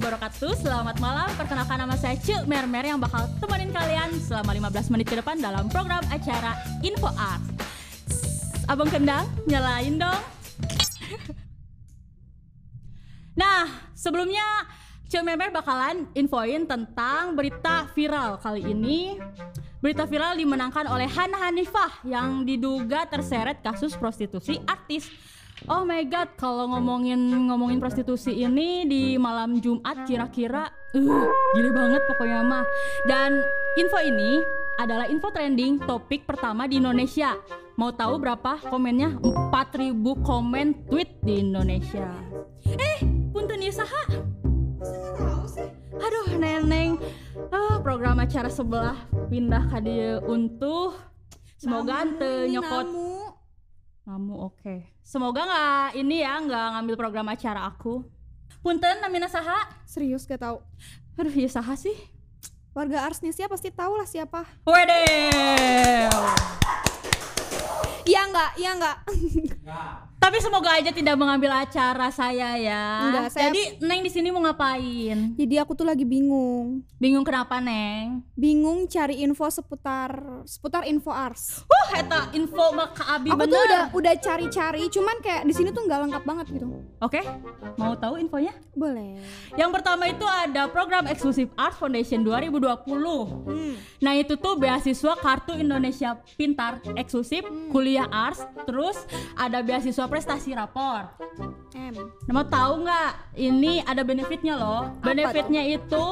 wabarakatuh. Selamat malam, perkenalkan nama saya Cil Mermer yang bakal temenin kalian selama 15 menit ke depan dalam program acara Info Art. Abang Kendang, nyalain dong. Nah, sebelumnya Cil Mermer bakalan infoin tentang berita viral kali ini. Berita viral dimenangkan oleh Hana Hanifah yang diduga terseret kasus prostitusi artis Oh my god, kalau ngomongin ngomongin prostitusi ini di malam Jumat kira-kira uh, gile banget pokoknya mah. Dan info ini adalah info trending topik pertama di Indonesia. Mau tahu berapa komennya? 4000 komen tweet di Indonesia. Eh, punten ya saha? Aduh, neneng. Ah, program acara sebelah pindah ke dia untuk semoga nyokot kamu oke. Semoga nggak ini ya nggak ngambil program acara aku. Punten namina saha? Serius gak tahu. Aduh ya saha sih? Warga Arsnesia pasti tahu lah siapa. Wede. Iya enggak, iya enggak. Tapi semoga aja tidak mengambil acara saya ya. Enggak, saya- Jadi Neng di sini mau ngapain? Jadi aku tuh lagi bingung. Bingung kenapa Neng? Bingung cari info seputar seputar info Ars. Wah, eta info mah ke Abi Aku bener. tuh udah udah cari-cari, cuman kayak di sini tuh nggak lengkap banget gitu. Oke, mau tahu infonya? Boleh. Yang pertama itu ada program eksklusif Art Foundation 2020. Hmm. Nah itu tuh beasiswa Kartu Indonesia Pintar eksklusif kuliah arts, terus ada beasiswa prestasi rapor. M. Mau tahu nggak? Ini ada benefitnya loh. Apa Benefitnya itu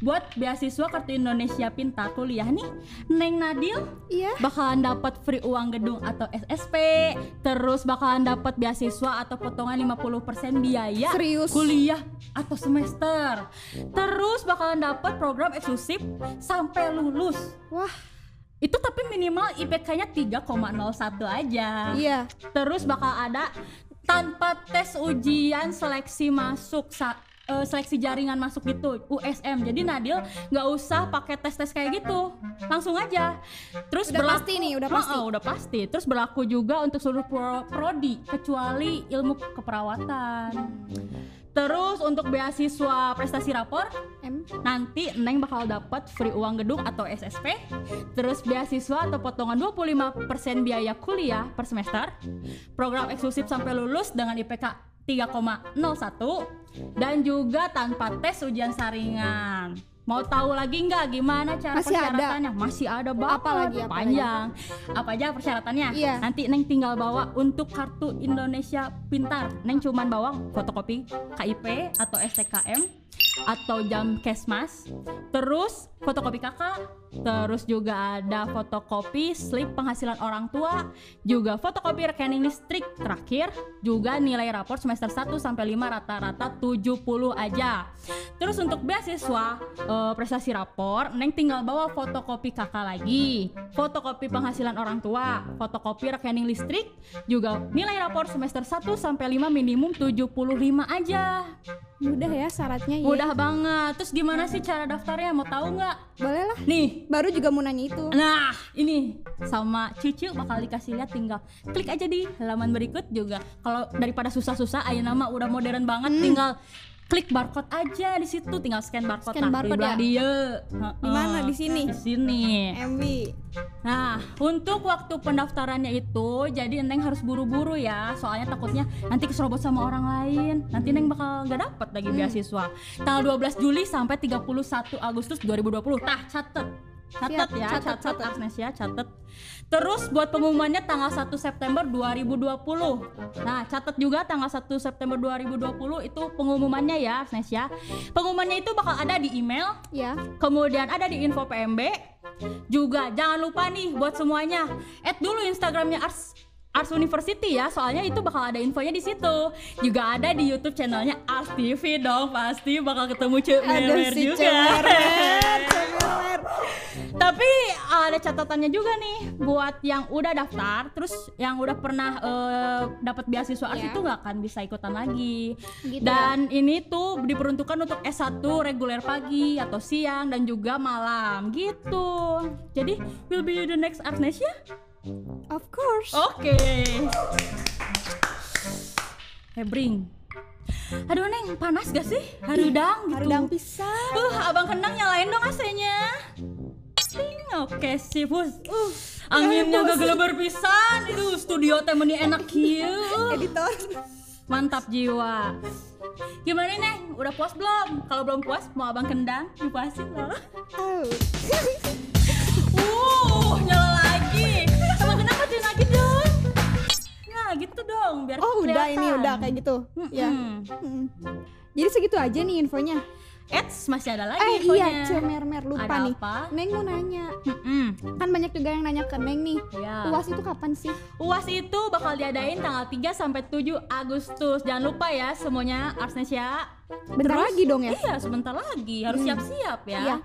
buat beasiswa Kartu Indonesia Pintar kuliah nih, Neng Nadil Iya. bakalan dapat free uang gedung atau SSP, terus bakalan dapat beasiswa atau potongan 50% biaya Serius? kuliah atau semester. Terus bakalan dapat program eksklusif sampai lulus. Wah, Itu tapi minimal IPK-nya 3,01 aja. iya. Terus bakal ada tanpa tes ujian seleksi masuk eh, seleksi jaringan masuk gitu USM. Jadi Nadil nggak usah pakai tes-tes kayak gitu. Langsung aja. Terus Udah berlaku- pasti nih, udah Oh, pasti. oh, udah pasti. Terus berlaku juga untuk seluruh pro- prodi kecuali ilmu keperawatan. Terus untuk beasiswa prestasi rapor M. nanti Neng bakal dapat free uang gedung atau SSP terus beasiswa atau potongan 25% biaya kuliah per semester. Program eksklusif sampai lulus dengan IPK 3,01 dan juga tanpa tes ujian saringan mau tahu lagi nggak gimana cara Masih ada? persyaratannya? Masih ada banget. Apa lagi, apa panjang. Apa aja persyaratannya? Iya. nanti Neng tinggal bawa untuk kartu Indonesia Pintar. Neng cuman bawa fotokopi KIP atau STKM atau jam kesmas terus fotokopi kakak terus juga ada fotokopi slip penghasilan orang tua juga fotokopi rekening listrik terakhir juga nilai rapor semester 1 sampai 5 rata-rata 70 aja. Terus untuk beasiswa eh, prestasi rapor Neng tinggal bawa fotokopi kakak lagi. Fotokopi penghasilan orang tua fotokopi rekening listrik juga nilai rapor semester 1 sampai 5 minimum 75 aja Mudah ya syaratnya ya. Mudah banget. Terus gimana sih cara daftarnya? Mau tahu nggak? Boleh lah. Nih. Baru juga mau nanya itu. Nah, ini sama Cici bakal dikasih lihat tinggal klik aja di halaman berikut juga. Kalau daripada susah-susah ayo nama udah modern banget tinggal klik barcode aja di situ tinggal scan barcode Scan nah, barcode ya? dia. Di mana? Di sini? Di sini. MB. Nah, untuk waktu pendaftarannya itu, jadi Neng harus buru-buru ya, soalnya takutnya nanti keserobot sama orang lain. Nanti Neng bakal gak dapet lagi beasiswa. Tanggal 12 Juli sampai 31 Agustus 2020. Tah, catet. Catet ya, catet, catet, catet. Agnes ya, catet. Terus buat pengumumannya tanggal 1 September 2020. Nah, catat juga tanggal 1 September 2020 itu pengumumannya ya, Agnes ya. Pengumumannya itu bakal ada di email, Ya. Kemudian ada di info PMB. Juga jangan lupa nih buat semuanya, add dulu Instagramnya Ars Ars University ya, soalnya itu bakal ada infonya di situ. Juga ada di YouTube channelnya Ars TV dong, pasti bakal ketemu Cek Ada Meler si juga. Cemer, Cemer. Ada catatannya juga nih buat yang udah daftar, terus yang udah pernah eh, dapat beasiswa Ars Ya. itu nggak akan bisa ikutan lagi. Gitu Dan ini tuh diperuntukkan untuk S1 reguler pagi atau siang dan juga malam gitu. Jadi will be the next Arsnesia? Of course. Oke. Hebring. Aduh neng, panas gak sih? Harudang gitu. Harudang pisan. Uh, abang kendang nyalain dong AC-nya. Oke sih, bus. Uh, anginnya gak gelebar pisan. Itu studio temeni enak kieu. Editor. mantap jiwa. Gimana neng? Udah puas belum? Kalau belum puas, mau abang kendang dipuasin loh. Oh. Uh, nyala lagi. Abang kendang matiin lagi dong. Nah, gitu dong, biar Oh, udah ini udah kayak gitu. Ya. Mm. Jadi segitu aja nih infonya. Eits, masih ada lagi Eh infonya. iya, Cemermer lupa Ada nih. apa? Neng mau nanya. Mm-mm. Kan banyak juga yang nanya ke Neng nih. Ya. UAS itu kapan sih? UAS itu bakal diadain tanggal 3 sampai 7 Agustus. Jangan lupa ya semuanya Arsnesia. Bentar Terus? lagi dong ya. Iya, sebentar lagi. Harus Hmm. siap-siap ya. Iya.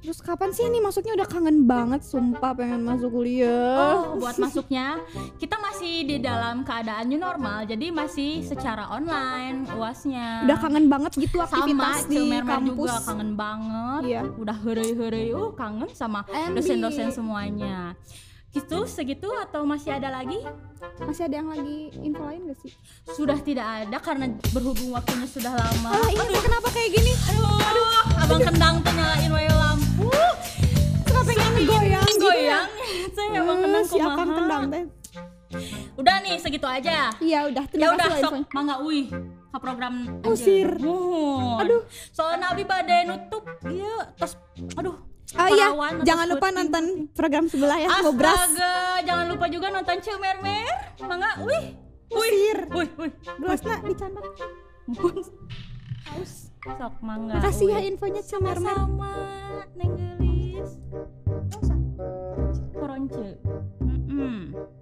Terus kapan sih ini masuknya udah kangen banget sumpah pengen masuk kuliah. Oh, buat masuknya kita masih di dalam keadaan new normal, jadi masih secara online UASnya. Udah kangen banget gitu sama aktivitas di Cilmermer kampus. juga kangen banget. Iya. Udah heureuy-heureuy uh kangen sama dosen-dosen semuanya. Gitu segitu atau masih ada lagi? Masih ada yang lagi info lain gak sih? Sudah tidak ada karena berhubung waktunya sudah lama. Ah, iya kok kenapa kayak gini? Aduh, abang kendang tuh nyalain wae lampu. Suka pengen goyang gitu ya. Goyang. Saya abang Eh, kendang si kumaha. kendang teh. Udah nih segitu aja. Iya udah, Ya terima udah kasih lah sok mangga uih ke program aja. Usir. Aduh. Soalnya abi badai nutup. Iya, terus aduh. Ah iya, jangan lupa nonton program sebelah ya. Astaga, jangan lupa juga nonton Cemermer. Mangga uih. Usir. Wih, wih. Gelasnya dicandak. Muhun. Sok mangga. Makasih ya infonya Cemermer. Sama Neng Gelis. Koronce. Mm-mm. Dadah.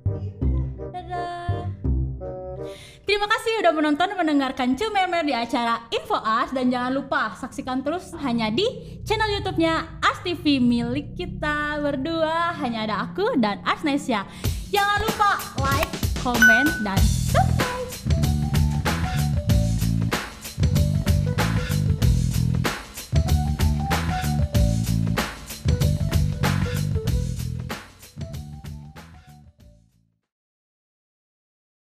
Kasih udah menonton dan mendengarkan Cumemer di acara Info As dan jangan lupa saksikan terus hanya di channel YouTube-nya As TV milik kita berdua. Hanya ada aku dan Asnesia. Jangan lupa like, comment, dan.